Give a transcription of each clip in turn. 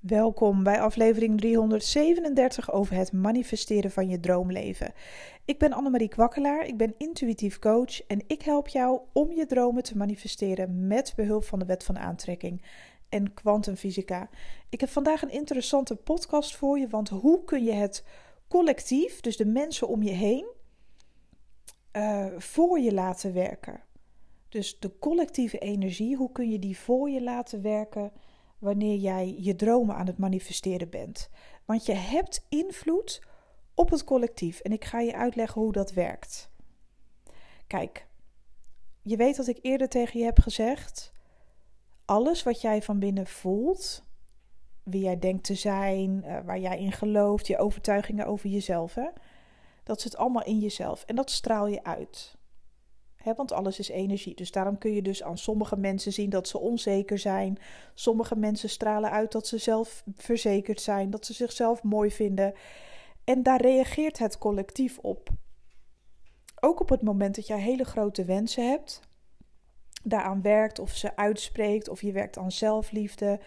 Welkom bij aflevering 337 over het manifesteren van je droomleven. Ik ben Annemarie Kwakkelaar, ik ben intuïtief coach en ik help jou om je dromen te manifesteren met behulp van de wet van aantrekking en kwantumfysica. Ik heb vandaag een interessante podcast voor je, want hoe kun je het collectief, dus de mensen om je heen, uh, voor je laten werken? Dus de collectieve energie, hoe kun je die voor je laten werken? Wanneer jij je dromen aan het manifesteren bent. Want je hebt invloed op het collectief en ik ga je uitleggen hoe dat werkt. Kijk, je weet dat ik eerder tegen je heb gezegd: alles wat jij van binnen voelt, wie jij denkt te zijn, eh, waar jij in gelooft, je overtuigingen over jezelf, hè, dat zit allemaal in jezelf en dat straal je uit want alles is energie. Dus daarom kun je dus aan sommige mensen zien dat ze onzeker zijn. Sommige mensen stralen uit dat ze zelf verzekerd zijn, dat ze zichzelf mooi vinden. En daar reageert het collectief op. Ook op het moment dat jij hele grote wensen hebt, daaraan werkt of ze uitspreekt of je werkt aan zelfliefde,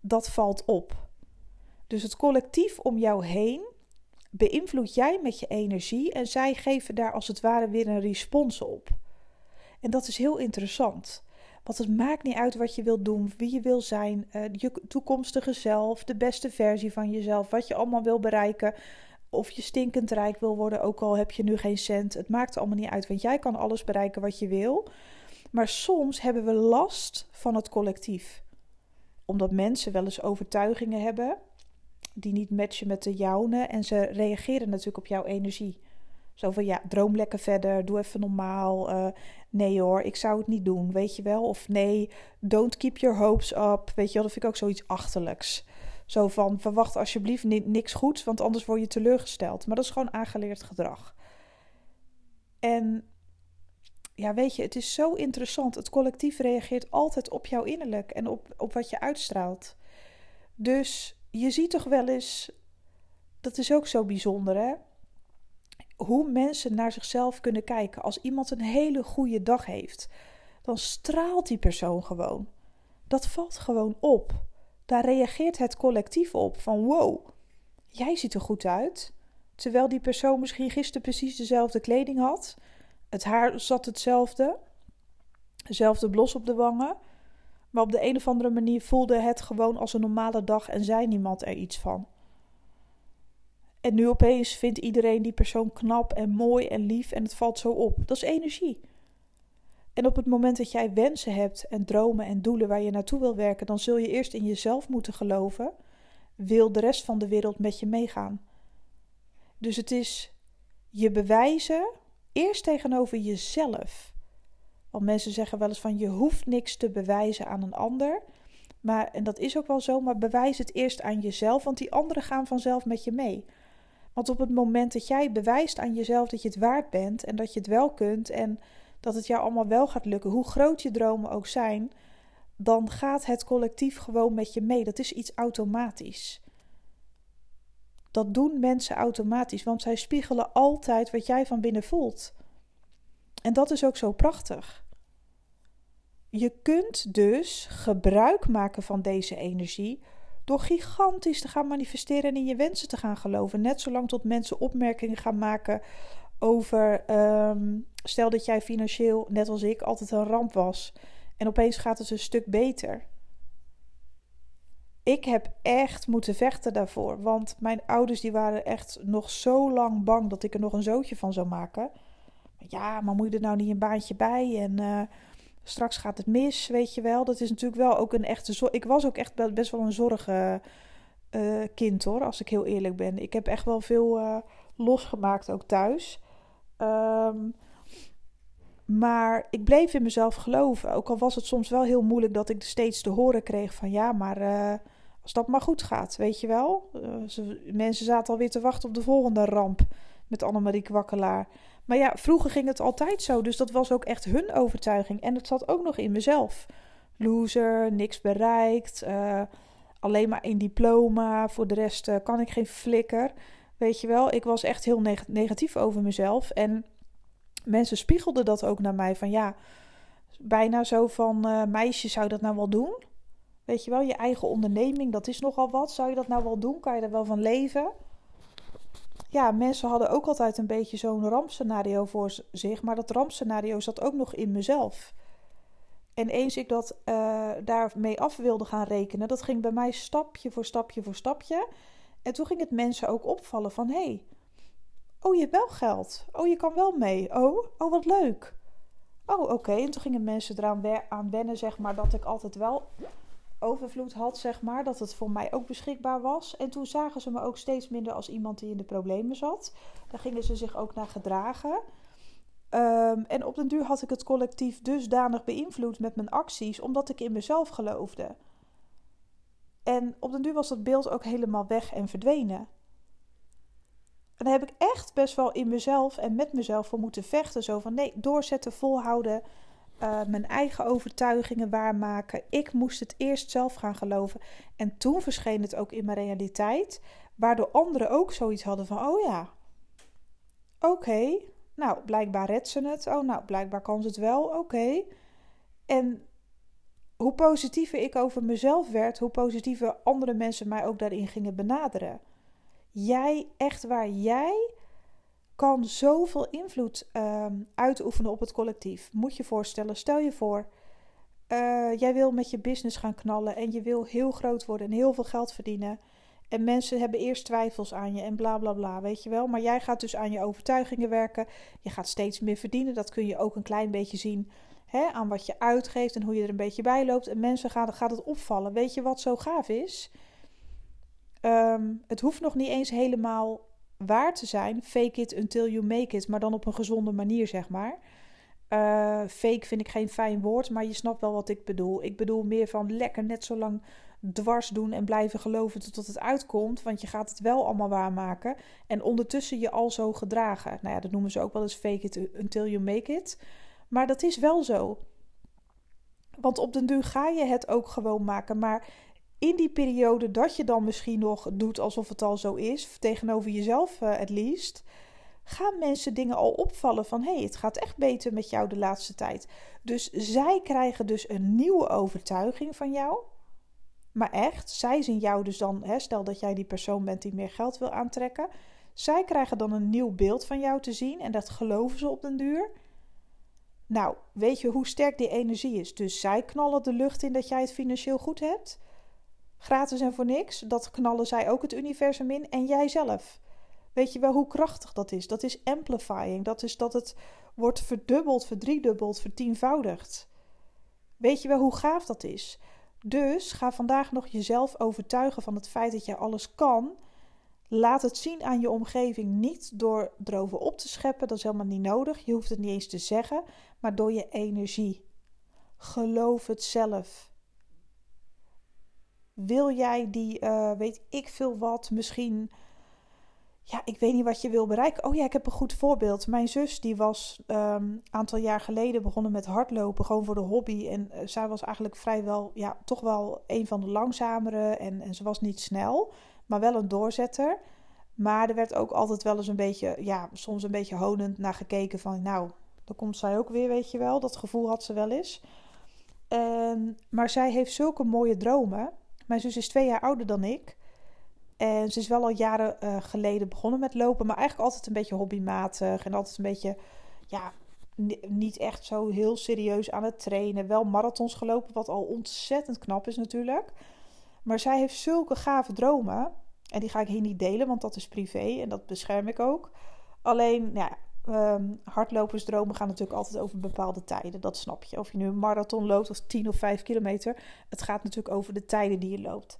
dat valt op. Dus het collectief om jou heen beïnvloed jij met je energie en zij geven daar als het ware weer een respons op. En dat is heel interessant. Want het maakt niet uit wat je wilt doen, wie je wil zijn, uh, je toekomstige zelf, de beste versie van jezelf, wat je allemaal wil bereiken. Of je stinkend rijk wil worden, ook al heb je nu geen cent. Het maakt allemaal niet uit, want jij kan alles bereiken wat je wil. Maar soms hebben we last van het collectief. Omdat mensen wel eens overtuigingen hebben die niet matchen met de jouwe. En ze reageren natuurlijk op jouw energie. Zo van ja, droom lekker verder, doe even normaal. Uh, nee hoor, ik zou het niet doen, weet je wel. Of nee, don't keep your hopes up. Weet je wel, dat vind ik ook zoiets achterlijks. Zo van verwacht alsjeblieft niks goeds, want anders word je teleurgesteld. Maar dat is gewoon aangeleerd gedrag. En ja, weet je, het is zo interessant. Het collectief reageert altijd op jouw innerlijk en op, op wat je uitstraalt. Dus je ziet toch wel eens, dat is ook zo bijzonder hè hoe mensen naar zichzelf kunnen kijken. Als iemand een hele goede dag heeft, dan straalt die persoon gewoon. Dat valt gewoon op. Daar reageert het collectief op van wow, jij ziet er goed uit. Terwijl die persoon misschien gisteren precies dezelfde kleding had. Het haar zat hetzelfde. Dezelfde blos op de wangen. Maar op de een of andere manier voelde het gewoon als een normale dag en zei niemand er iets van. En nu opeens vindt iedereen die persoon knap en mooi en lief en het valt zo op. Dat is energie. En op het moment dat jij wensen hebt en dromen en doelen waar je naartoe wil werken, dan zul je eerst in jezelf moeten geloven. Wil de rest van de wereld met je meegaan? Dus het is je bewijzen eerst tegenover jezelf. Want mensen zeggen wel eens van je hoeft niks te bewijzen aan een ander. Maar, en dat is ook wel zo, maar bewijs het eerst aan jezelf, want die anderen gaan vanzelf met je mee. Want op het moment dat jij bewijst aan jezelf dat je het waard bent en dat je het wel kunt en dat het jou allemaal wel gaat lukken, hoe groot je dromen ook zijn, dan gaat het collectief gewoon met je mee. Dat is iets automatisch. Dat doen mensen automatisch, want zij spiegelen altijd wat jij van binnen voelt. En dat is ook zo prachtig. Je kunt dus gebruik maken van deze energie door gigantisch te gaan manifesteren en in je wensen te gaan geloven. Net zolang tot mensen opmerkingen gaan maken over. Ehm, stel dat jij financieel, net als ik, altijd een ramp was. En opeens gaat het een stuk beter. Ik heb echt moeten vechten daarvoor. Want mijn ouders die waren echt nog zo lang bang dat ik er nog een zootje van zou maken. Ja, maar moet je er nou niet een baantje bij? En uh, straks gaat het mis, weet je wel. Dat is natuurlijk wel ook een echte zorg. Ik was ook echt best wel een zorgenkind uh, hoor, als ik heel eerlijk ben. Ik heb echt wel veel uh, losgemaakt ook thuis. Um, maar ik bleef in mezelf geloven. Ook al was het soms wel heel moeilijk dat ik steeds te horen kreeg van ja, maar uh, als dat maar goed gaat, weet je wel. Mensen zaten alweer te wachten op de volgende ramp met Annemarie Kwakkelaar. Maar ja, vroeger ging het altijd zo. Dus dat was ook echt hun overtuiging. En het zat ook nog in mezelf. Loser, niks bereikt. Uh, alleen maar een diploma. Voor de rest uh, kan ik geen flikker. Weet je wel, ik was echt heel neg negatief over mezelf. En mensen spiegelden dat ook naar mij. Van ja, bijna zo van... Uh, meisje, zou dat nou wel doen? Weet je wel, je eigen onderneming, dat is nogal wat. Zou je dat nou wel doen? Kan je er wel van leven? Ja, mensen hadden ook altijd een beetje zo'n rampscenario voor zich. Maar dat rampscenario zat ook nog in mezelf. En eens ik dat uh, daarmee af wilde gaan rekenen, dat ging bij mij stapje voor stapje voor stapje. En toen ging het mensen ook opvallen van, hé, hey, oh je hebt wel geld. Oh je kan wel mee. Oh, oh wat leuk. Oh oké, en toen gingen mensen eraan aan wennen, zeg maar, dat ik altijd wel overvloed had, zeg maar. Dat het voor mij ook beschikbaar was. En toen zagen ze me ook steeds minder als iemand die in de problemen zat. Daar gingen ze zich ook naar gedragen. Ehm, en op den duur had ik het collectief dusdanig beïnvloed met mijn acties, omdat ik in mezelf geloofde. En op den duur was dat beeld ook helemaal weg en verdwenen. En daar heb ik echt best wel in mezelf en met mezelf voor moeten vechten. Zo van nee, doorzetten, volhouden, uh, mijn eigen overtuigingen waarmaken. Ik moest het eerst zelf gaan geloven. En toen verscheen het ook in mijn realiteit, waardoor anderen ook zoiets hadden van: oh ja, oké, nou blijkbaar redt ze het. Oh, nou blijkbaar kan ze het wel. Oké. En hoe positiever ik over mezelf werd, hoe positiever andere mensen mij ook daarin gingen benaderen. Jij, echt waar, jij kan zoveel invloed uh, uitoefenen op het collectief. Moet je voorstellen, stel je voor, uh, jij wil met je business gaan knallen en je wil heel groot worden en heel veel geld verdienen. En mensen hebben eerst twijfels aan je en bla bla bla, weet je wel. Maar jij gaat dus aan je overtuigingen werken. Je gaat steeds meer verdienen. Dat kun je ook een klein beetje zien hè, aan wat je uitgeeft en hoe je er een beetje bij loopt. En mensen gaan, gaat het opvallen. Weet je wat zo gaaf is? Um, het hoeft nog niet eens helemaal waar te zijn. Fake it until you make it, maar dan op een gezonde manier, zeg maar. Uh, fake vind ik geen fijn woord, maar je snapt wel wat ik bedoel. Ik bedoel meer van lekker net zo lang dwars doen en blijven geloven tot het uitkomt. Want je gaat het wel allemaal waarmaken. En ondertussen je al zo gedragen. Nou ja, dat noemen ze ook wel eens fake it until you make it. Maar dat is wel zo. Want op den duur ga je het ook gewoon maken. Maar in die periode dat je dan misschien nog doet alsof het al zo is, tegenover jezelf uh, at least, gaan mensen dingen al opvallen van hé, hey, het gaat echt beter met jou de laatste tijd. Dus zij krijgen dus een nieuwe overtuiging van jou. Maar echt, zij zien jou dus dan, hè, stel dat jij die persoon bent die meer geld wil aantrekken. Zij krijgen dan een nieuw beeld van jou te zien en dat geloven ze op den duur. Nou, weet je hoe sterk die energie is? Dus zij knallen de lucht in dat jij het financieel goed hebt. Gratis en voor niks. Dat knallen zij ook het universum in en jij zelf. Weet je wel hoe krachtig dat is? Dat is amplifying. Dat is dat het wordt verdubbeld, verdriedubbeld, vertienvoudigd. Weet je wel hoe gaaf dat is? Dus ga vandaag nog jezelf overtuigen van het feit dat je alles kan. Laat het zien aan je omgeving niet door erover op te scheppen, dat is helemaal niet nodig. Je hoeft het niet eens te zeggen, maar door je energie. Geloof het zelf. Wil jij die, uh, weet ik veel wat, misschien ja, ik weet niet wat je wil bereiken. Oh ja, ik heb een goed voorbeeld. Mijn zus, die was een um, aantal jaar geleden begonnen met hardlopen, gewoon voor de hobby. En uh, zij was eigenlijk vrijwel, ja, toch wel een van de langzamere. En, en ze was niet snel, maar wel een doorzetter. Maar er werd ook altijd wel eens een beetje, ja, soms een beetje honend naar gekeken van, nou, dan komt zij ook weer, weet je wel. Dat gevoel had ze wel eens. Um, maar zij heeft zulke mooie dromen. Mijn zus is twee jaar ouder dan ik. En ze is wel al jaren uh, geleden begonnen met lopen, maar eigenlijk altijd een beetje hobbymatig en altijd een beetje, ja, niet echt zo heel serieus aan het trainen. Wel marathons gelopen, wat al ontzettend knap is natuurlijk. Maar zij heeft zulke gave dromen. En die ga ik hier niet delen, want dat is privé en dat bescherm ik ook. Alleen, nou ja, um, hardlopersdromen gaan natuurlijk altijd over bepaalde tijden. Dat snap je. Of je nu een marathon loopt of 10 of 5 kilometer. Het gaat natuurlijk over de tijden die je loopt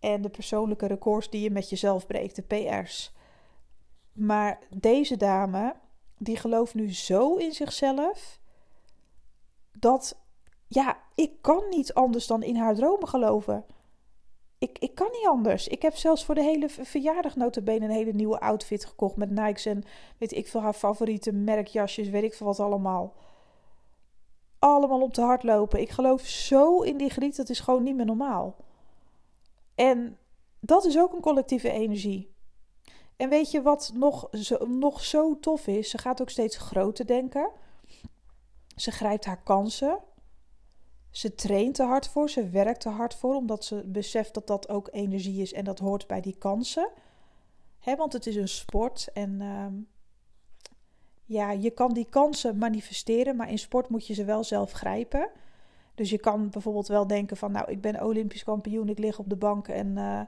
en de persoonlijke records die je met jezelf breekt, de PR's. Maar deze dame, die gelooft nu zo in zichzelf dat, ja, ik kan niet anders dan in haar dromen geloven. Ik, ik kan niet anders. Ik heb zelfs voor de hele verjaardag notabene een hele nieuwe outfit gekocht met Nikes en weet ik veel haar favoriete merkjasjes, weet ik veel wat allemaal. Allemaal om te hardlopen. Ik geloof zo in die griet, dat is gewoon niet meer normaal. En dat is ook een collectieve energie. En weet je wat nog zo, nog zo tof is? Ze gaat ook steeds groter denken. Ze grijpt haar kansen. Ze traint te hard voor, ze werkt te hard voor, omdat ze beseft dat dat ook energie is en dat hoort bij die kansen. He, want het is een sport en ehm, ja, je kan die kansen manifesteren, maar in sport moet je ze wel zelf grijpen. Dus je kan bijvoorbeeld wel denken van, nou, ik ben Olympisch kampioen, ik lig op de bank en uh,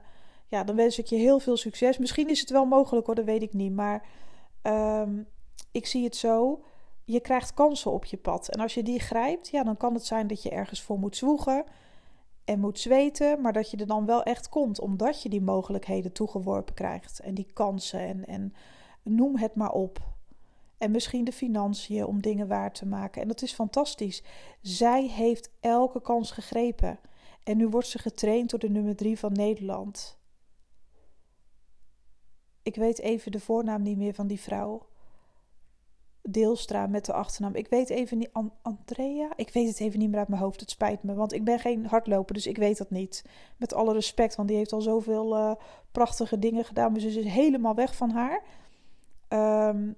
ja, dan wens ik je heel veel succes. Misschien is het wel mogelijk hoor, dat weet ik niet, maar um, ik zie het zo je krijgt kansen op je pad. En als je die grijpt, ja, dan kan het zijn dat je ergens voor moet zwoegen en moet zweten, maar dat je er dan wel echt komt, omdat je die mogelijkheden toegeworpen krijgt en die kansen en, en noem het maar op. En misschien de financiën om dingen waar te maken. En dat is fantastisch. Zij heeft elke kans gegrepen. En nu wordt ze getraind door de nummer drie van Nederland. Ik weet even de voornaam niet meer van die vrouw. Deelstra met de achternaam. Ik weet even niet. Andrea? Ik weet het even niet meer uit mijn hoofd. Het spijt me, want ik ben geen hardloper, dus ik weet dat niet. Met alle respect, want die heeft al zoveel uh, prachtige dingen gedaan. Maar ze is helemaal weg van haar. Um,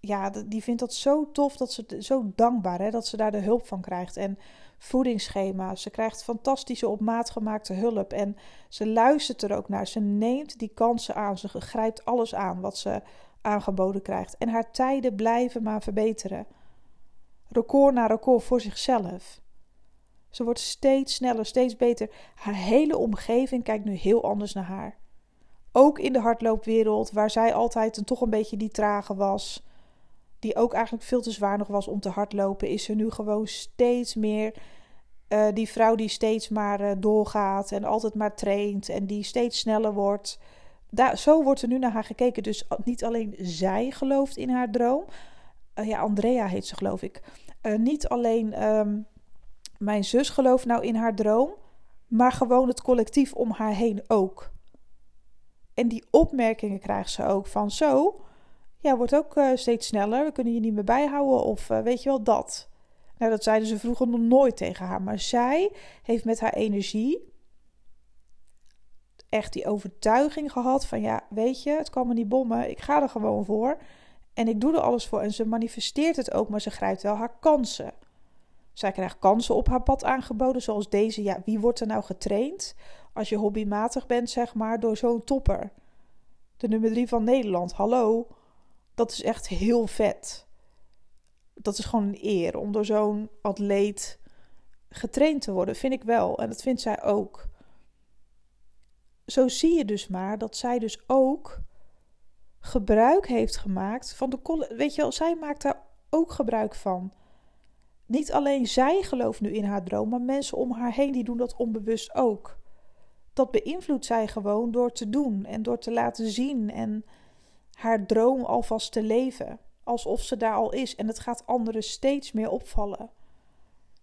ja, die vindt dat zo tof, dat ze zo dankbaar hè, dat ze daar de hulp van krijgt. En voedingsschema's. Ze krijgt fantastische op maat gemaakte hulp. En ze luistert er ook naar. Ze neemt die kansen aan. Ze grijpt alles aan wat ze aangeboden krijgt. En haar tijden blijven maar verbeteren. Record na record voor zichzelf. Ze wordt steeds sneller, steeds beter. Haar hele omgeving kijkt nu heel anders naar haar. Ook in de hardloopwereld, waar zij altijd een, toch een beetje die trage was, die ook eigenlijk veel te zwaar nog was om te hardlopen, is ze nu gewoon steeds meer uh, die vrouw die steeds maar uh, doorgaat en altijd maar traint en die steeds sneller wordt daar, zo wordt er nu naar haar gekeken. Dus niet alleen zij gelooft in haar droom. Uh, ja, Andrea heet ze, geloof ik. Uh, niet alleen um, mijn zus gelooft nou in haar droom, maar gewoon het collectief om haar heen ook. En die opmerkingen krijgt ze ook van zo. Ja, wordt ook uh, steeds sneller. We kunnen je niet meer bijhouden. Of weet je wel, dat. Nou, dat zeiden ze vroeger nog nooit tegen haar. Maar zij heeft met haar energie echt die overtuiging gehad van ja, weet je, het kan me niet bommen, ik ga er gewoon voor en ik doe er alles voor. En ze manifesteert het ook, maar ze grijpt wel haar kansen. Zij krijgt kansen op haar pad aangeboden, zoals deze. Ja, wie wordt er nou getraind als je hobbymatig bent, zeg maar, door zo'n topper? De nummer drie van Nederland, hallo. Dat is echt heel vet. Dat is gewoon een eer om door zo'n atleet getraind te worden, vind ik wel. En dat vindt zij ook zo zie je dus maar dat zij dus ook gebruik heeft gemaakt van de. Weet je wel, zij maakt daar ook gebruik van. Niet alleen zij gelooft nu in haar droom, maar mensen om haar heen die doen dat onbewust ook. Dat beïnvloedt zij gewoon door te doen en door te laten zien en haar droom alvast te leven. Alsof ze daar al is en het gaat anderen steeds meer opvallen.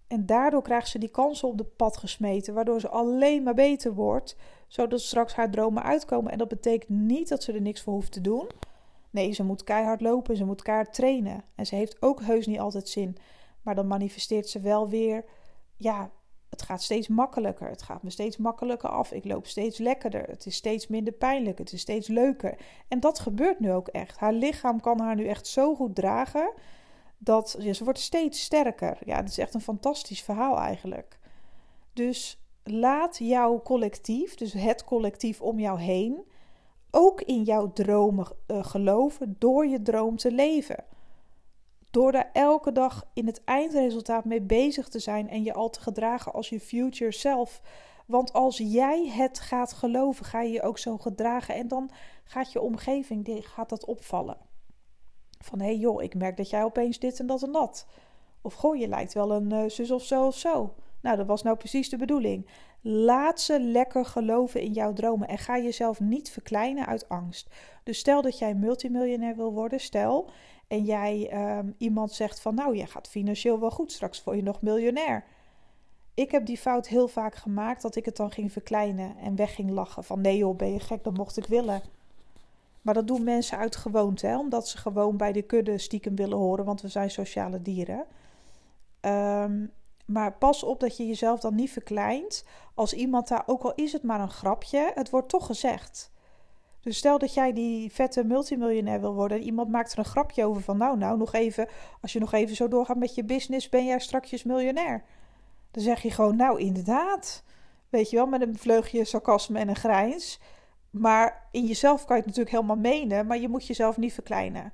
En daardoor krijgt ze die kansen op de pad gesmeten, waardoor ze alleen maar beter wordt, zodat straks haar dromen uitkomen. En dat betekent niet dat ze er niks voor hoeft te doen. Nee, ze moet keihard lopen, ze moet keihard trainen. En ze heeft ook heus niet altijd zin. Maar dan manifesteert ze wel weer, ja, het gaat steeds makkelijker. Het gaat me steeds makkelijker af. Ik loop steeds lekkerder. Het is steeds minder pijnlijk. Het is steeds leuker. En dat gebeurt nu ook echt. Haar lichaam kan haar nu echt zo goed dragen dat ze wordt steeds sterker. Ja, het is echt een fantastisch verhaal eigenlijk. Dus laat jouw collectief, dus het collectief om jou heen, ook in jouw dromen uh, geloven door je droom te leven. Door daar elke dag in het eindresultaat mee bezig te zijn en je al te gedragen als je future self. Want als jij het gaat geloven, ga je je ook zo gedragen en dan gaat je omgeving gaat dat opvallen. Van hé hey joh, ik merk dat jij opeens dit en dat en dat. Of goh, je lijkt wel een uh, zus of zo of zo. Nou, dat was nou precies de bedoeling. Laat ze lekker geloven in jouw dromen en ga jezelf niet verkleinen uit angst. Dus stel dat jij multimiljonair wil worden, stel, en jij um, iemand zegt van nou, jij gaat financieel wel goed, straks voor je nog miljonair. Ik heb die fout heel vaak gemaakt dat ik het dan ging verkleinen en weg ging lachen van nee joh, ben je gek, dat mocht ik willen. Maar dat doen mensen uit gewoonte, hè? omdat ze gewoon bij de kudde stiekem willen horen, want we zijn sociale dieren. Um, maar pas op dat je jezelf dan niet verkleint. Als iemand daar, ook al is het maar een grapje, het wordt toch gezegd. Dus stel dat jij die vette multimiljonair wil worden en iemand maakt er een grapje over van nou, nou, nog even, als je nog even zo doorgaat met je business, ben jij straks miljonair. Dan zeg je gewoon, nou inderdaad. Weet je wel, met een vleugje sarcasme en een grijns. Maar in jezelf kan je het natuurlijk helemaal menen, maar je moet jezelf niet verkleinen.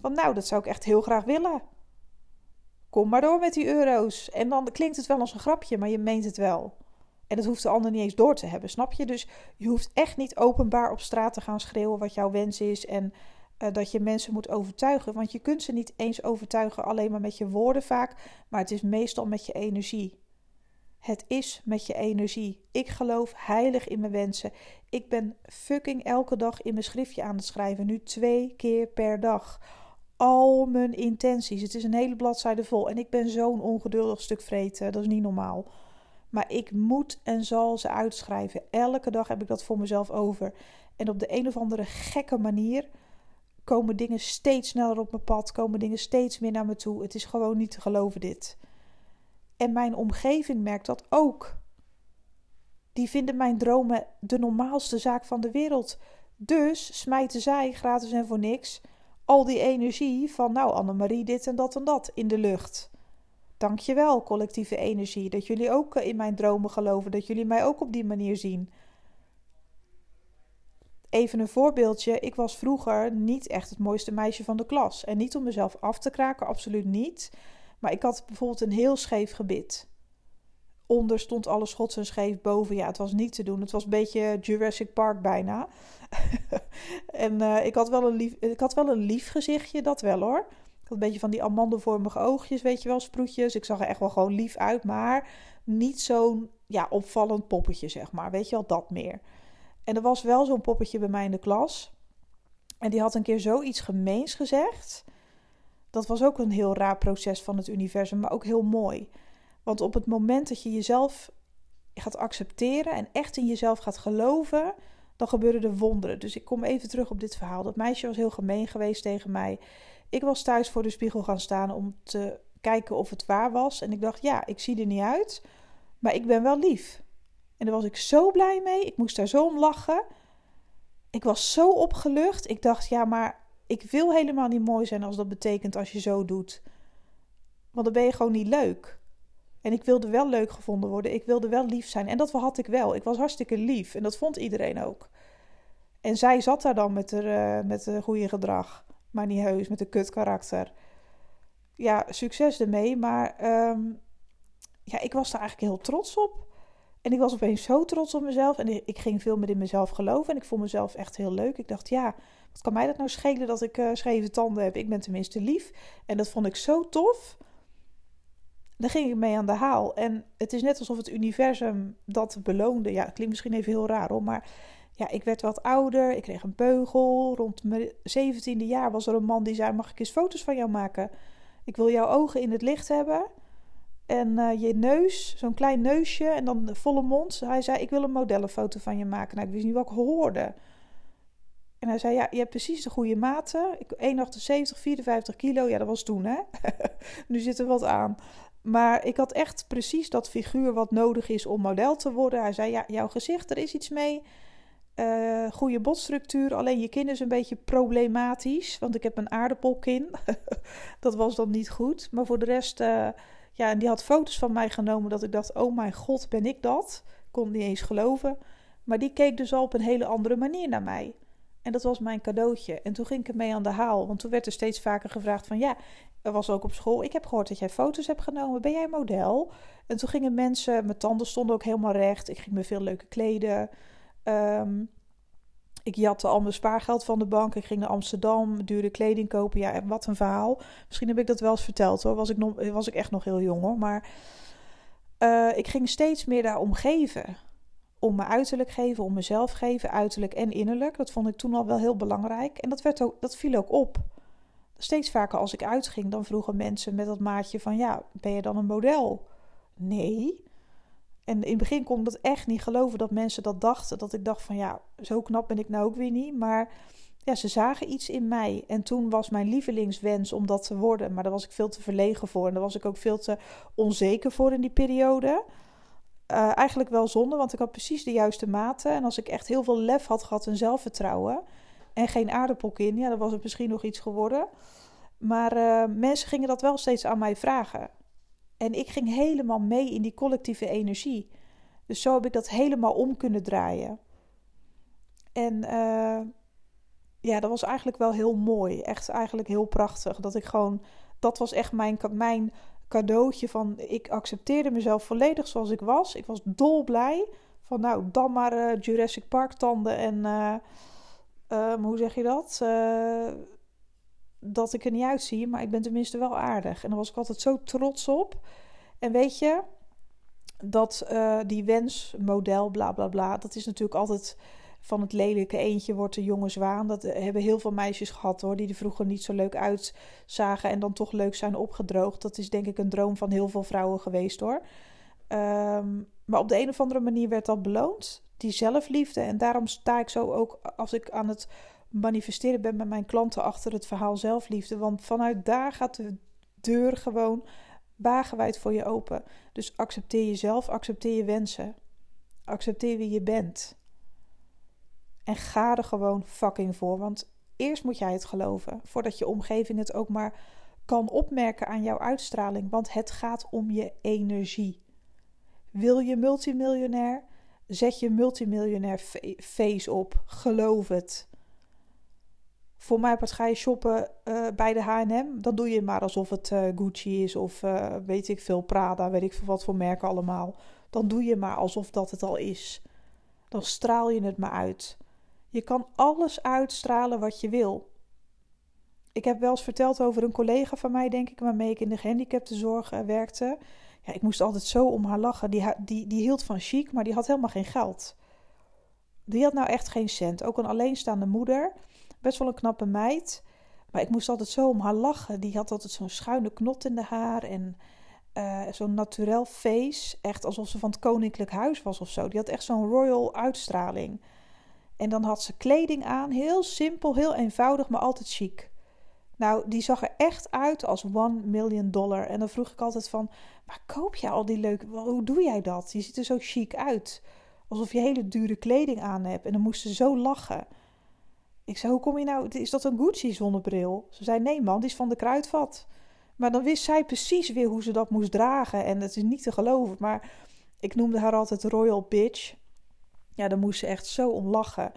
Want nou, dat zou ik echt heel graag willen. Kom maar door met die euro's. En dan klinkt het wel als een grapje, maar je meent het wel. En dat hoeft de ander niet eens door te hebben, snap je? Dus je hoeft echt niet openbaar op straat te gaan schreeuwen wat jouw wens is en uh, dat je mensen moet overtuigen. Want je kunt ze niet eens overtuigen alleen maar met je woorden vaak, maar het is meestal met je energie. Het is met je energie. Ik geloof heilig in mijn wensen. Ik ben fucking elke dag in mijn schriftje aan het schrijven, nu twee keer per dag. Al mijn intenties. Het is een hele bladzijde vol. En ik ben zo'n ongeduldig stuk vreten. Dat is niet normaal. Maar ik moet en zal ze uitschrijven. Elke dag heb ik dat voor mezelf over. En op de een of andere gekke manier komen dingen steeds sneller op mijn pad. Komen dingen steeds meer naar me toe. Het is gewoon niet te geloven dit. En mijn omgeving merkt dat ook. Die vinden mijn dromen de normaalste zaak van de wereld. Dus smijten zij gratis en voor niks al die energie van, nou, Annemarie, dit en dat en dat in de lucht. Dankjewel, collectieve energie, dat jullie ook in mijn dromen geloven, dat jullie mij ook op die manier zien. Even een voorbeeldje. Ik was vroeger niet echt het mooiste meisje van de klas. En niet om mezelf af te kraken, absoluut niet. Maar ik had bijvoorbeeld een heel scheef gebit. Onder stond alles schots en scheef, boven ja, het was niet te doen. Het was een beetje Jurassic Park bijna. en uh, ik, had wel een lief, ik had wel een lief gezichtje, dat wel hoor. Ik had een beetje van die amandelvormige oogjes, weet je wel, sproetjes. Ik zag er echt wel gewoon lief uit, maar niet zo'n ja, opvallend poppetje, zeg maar. Weet je wel, dat meer. En er was wel zo'n poppetje bij mij in de klas. En die had een keer zoiets gemeens gezegd. Dat was ook een heel raar proces van het universum, maar ook heel mooi. Want op het moment dat je jezelf gaat accepteren en echt in jezelf gaat geloven, dan gebeuren er wonderen. Dus ik kom even terug op dit verhaal. Dat meisje was heel gemeen geweest tegen mij. Ik was thuis voor de spiegel gaan staan om te kijken of het waar was. En ik dacht, ja, ik zie er niet uit, maar ik ben wel lief. En daar was ik zo blij mee. Ik moest daar zo om lachen. Ik was zo opgelucht. Ik dacht, ja, maar ik wil helemaal niet mooi zijn als dat betekent als je zo doet. Want dan ben je gewoon niet leuk. En ik wilde wel leuk gevonden worden. Ik wilde wel lief zijn. En dat had ik wel. Ik was hartstikke lief. En dat vond iedereen ook. En zij zat daar dan met haar, uh, met goede gedrag. Maar niet heus, met een kut karakter. Ja, succes ermee. Maar um, ja, ik was daar eigenlijk heel trots op. En ik was opeens zo trots op mezelf. En ik ging veel meer in mezelf geloven. En ik vond mezelf echt heel leuk. Ik dacht, ja, wat kan mij dat nou schelen dat ik uh, scheve tanden heb? Ik ben tenminste lief. En dat vond ik zo tof. Daar ging ik mee aan de haal. En het is net alsof het universum dat beloonde. Ja, het klinkt misschien even heel raar hoor, maar ja, ik werd wat ouder. Ik kreeg een beugel. Rond mijn zeventiende jaar was er een man die zei: Mag ik eens foto's van jou maken? Ik wil jouw ogen in het licht hebben. En uh, je neus, zo'n klein neusje en dan volle mond. Hij zei: Ik wil een modellenfoto van je maken. Nou, ik wist niet wat ik hoorde. En hij zei: Ja, je hebt precies de goede maten. 1,78, 54 kilo. Ja, dat was toen, hè? nu zit er wat aan. Maar ik had echt precies dat figuur wat nodig is om model te worden. Hij zei: Ja, jouw gezicht, er is iets mee. Uh, goede botstructuur, alleen je kin is een beetje problematisch. Want ik heb een aardappelkin. dat was dan niet goed. Maar voor de rest, uh, ja, en die had foto's van mij genomen. Dat ik dacht: Oh mijn god, ben ik dat? Kon niet eens geloven. Maar die keek dus al op een hele andere manier naar mij. En dat was mijn cadeautje. En toen ging ik ermee aan de haal. Want toen werd er steeds vaker gevraagd van... ja, er was ook op school... ik heb gehoord dat jij foto's hebt genomen. Ben jij model? En toen gingen mensen... mijn tanden stonden ook helemaal recht. Ik ging me veel leuke kleden. Um, ik jatte al mijn spaargeld van de bank. Ik ging naar Amsterdam, dure kleding kopen. Ja, wat een verhaal. Misschien heb ik dat wel eens verteld hoor. Was ik, nog, was ik echt nog heel jong hoor. Maar uh, ik ging steeds meer daarom geven om me uiterlijk geven, om mezelf geven, uiterlijk en innerlijk. Dat vond ik toen al wel heel belangrijk. En dat, werd ook, dat viel ook op. Steeds vaker als ik uitging, dan vroegen mensen met dat maatje van... ja, ben je dan een model? Nee. En in het begin kon ik dat echt niet geloven dat mensen dat dachten. Dat ik dacht van ja, zo knap ben ik nou ook weer niet. Maar ja, ze zagen iets in mij. En toen was mijn lievelingswens om dat te worden. Maar daar was ik veel te verlegen voor. En daar was ik ook veel te onzeker voor in die periode. Uh, eigenlijk wel zonde, want ik had precies de juiste maten. En als ik echt heel veel lef had gehad en zelfvertrouwen en geen aardappelkin, ja, dan was het misschien nog iets geworden. Maar uh, mensen gingen dat wel steeds aan mij vragen. En ik ging helemaal mee in die collectieve energie. Dus zo heb ik dat helemaal om kunnen draaien. En uh, ja, dat was eigenlijk wel heel mooi. Echt eigenlijk heel prachtig. Dat ik gewoon, dat was echt mijn, mijn cadeautje van, ik accepteerde mezelf volledig zoals ik was. Ik was dolblij. Van nou, dan maar uh, Jurassic Park tanden en, uh, hoe zeg je dat? Dat ik er niet uitzie, maar ik ben tenminste wel aardig. En daar was ik altijd zo trots op. En weet je, dat die wensmodel, bla bla bla, dat is natuurlijk altijd van het lelijke eentje wordt de jonge zwaan. Dat hebben heel veel meisjes gehad hoor, die er vroeger niet zo leuk uitzagen en dan toch leuk zijn opgedroogd. Dat is denk ik een droom van heel veel vrouwen geweest hoor. Ehm, maar op de een of andere manier werd dat beloond, die zelfliefde. En daarom sta ik zo ook als ik aan het manifesteren ben met mijn klanten achter het verhaal zelfliefde. Want vanuit daar gaat de deur gewoon wagenwijd voor je open. Dus accepteer jezelf, accepteer je wensen. Accepteer wie je bent. En ga er gewoon fucking voor. Want eerst moet jij het geloven. Voordat je omgeving het ook maar kan opmerken aan jouw uitstraling. Want het gaat om je energie. Wil je multimiljonair? Zet je multimiljonair face op. Geloof het. Voor mij part ga je shoppen uh, bij de H&M. Dan doe je maar alsof het uh, Gucci is of uh, weet ik veel Prada, weet ik veel wat voor merken allemaal. Dan doe je maar alsof dat het al is. Dan straal je het maar uit. Je kan alles uitstralen wat je wil. Ik heb wel eens verteld over een collega van mij, denk ik, waarmee ik in de gehandicaptenzorg werkte. Ja, ik moest altijd zo om haar lachen. Die, die, die hield van chic, maar die had helemaal geen geld. Die had nou echt geen cent. Ook een alleenstaande moeder. Best wel een knappe meid. Maar ik moest altijd zo om haar lachen. Die had altijd zo'n schuine knot in de haar. En uh, zo'n naturel face. Echt alsof ze van het koninklijk huis was of zo. Die had echt zo'n royal uitstraling. En dan had ze kleding aan, heel simpel, heel eenvoudig, maar altijd chic. Nou, die zag er echt uit als one million dollar. En dan vroeg ik altijd van, maar koop je al die leuke, hoe doe jij dat? Je ziet er zo chic uit. Alsof je hele dure kleding aan hebt. En dan moest ze zo lachen. Ik zei, hoe kom je nou, is dat een Gucci zonnebril? Ze zei, nee man, die is van de kruidvat. Maar dan wist zij precies weer hoe ze dat moest dragen. En het is niet te geloven, maar ik noemde haar altijd Royal Bitch. Ja, daar moest ze echt zo om lachen.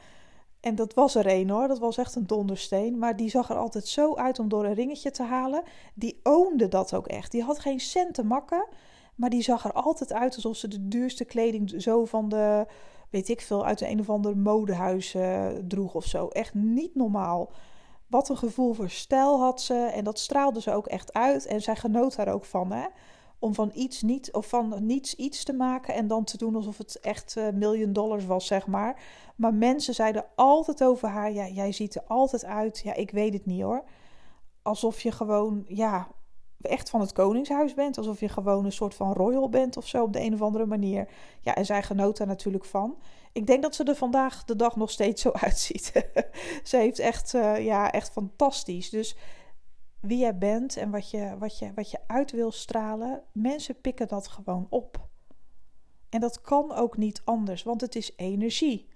En dat was er een hoor, dat was echt een dondersteen. Maar die zag er altijd zo uit om door een ringetje te halen. Die oonde dat ook echt. Die had geen cent te makken. Maar die zag er altijd uit alsof ze de duurste kleding zo van de, weet ik veel, uit een of ander modehuis uh, droeg of zo. Echt niet normaal. Wat een gevoel voor stijl had ze. En dat straalde ze ook echt uit. En zij genoot daar ook van. Hè? om van iets niet of van niets iets te maken en dan te doen alsof het echt uh, miljoen dollars was, zeg maar. Maar mensen zeiden altijd over haar: ja, jij ziet er altijd uit. Ja, ik weet het niet hoor. Alsof je gewoon, ja, echt van het koningshuis bent. Alsof je gewoon een soort van royal bent of zo op de een of andere manier. Ja, en zij genoot daar natuurlijk van. Ik denk dat ze er vandaag de dag nog steeds zo uitziet. ze heeft echt, uh, ja, echt fantastisch. Dus wie jij bent en wat je, wat, je, wat je uit wil stralen, mensen pikken dat gewoon op. En dat kan ook niet anders, want het is energie.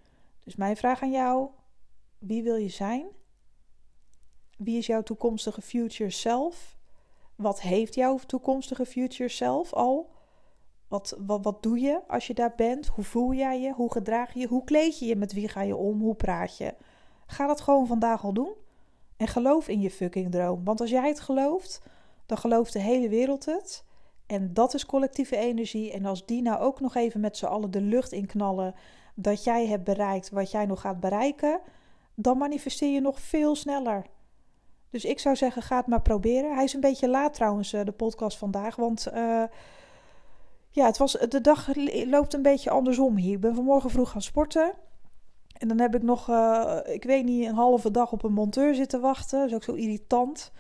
Dus mijn vraag aan jou: wie wil je zijn? Wie is jouw toekomstige future self? Wat heeft jouw toekomstige future self al? Wat, wat, wat doe je als je daar bent? Hoe voel jij je? Hoe gedraag je je? Hoe kleed je je? Met wie ga je om? Hoe praat je? Ga dat gewoon vandaag al doen. En geloof in je fucking droom. Want als jij het gelooft, dan gelooft de hele wereld het. En dat is collectieve energie. En als die nou ook nog even met z'n allen de lucht in knallen. dat jij hebt bereikt wat jij nog gaat bereiken. dan manifesteer je nog veel sneller. Dus ik zou zeggen, ga het maar proberen. Hij is een beetje laat trouwens, eh, de podcast vandaag. Want uh, ja, het was, de dag loopt een beetje andersom hier. Ik ben vanmorgen vroeg gaan sporten. En dan heb ik nog, uh, ik weet niet, een halve dag op een monteur zitten wachten. Dat is ook zo irritant.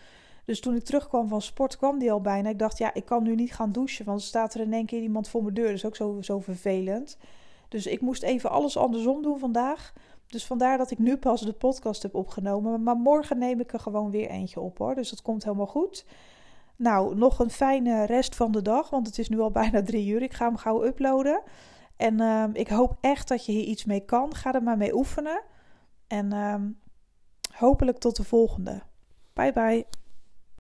Dus toen ik terugkwam van sport, kwam die al bijna. Ik dacht, ja, ik kan nu niet gaan douchen, want er staat er in één keer iemand voor mijn deur. Dat is ook zo, zo vervelend. Dus ik moest even alles andersom doen vandaag. Dus vandaar dat ik nu pas de podcast heb opgenomen. Maar morgen neem ik er gewoon weer eentje op hoor. Dus dat komt helemaal goed. Nou, nog een fijne rest van de dag, want het is nu al bijna drie uur. Ik ga hem gauw uploaden. En uh, ik hoop echt dat je hier iets mee kan. Ga er maar mee oefenen. En uh, hopelijk tot de volgende. Bye bye.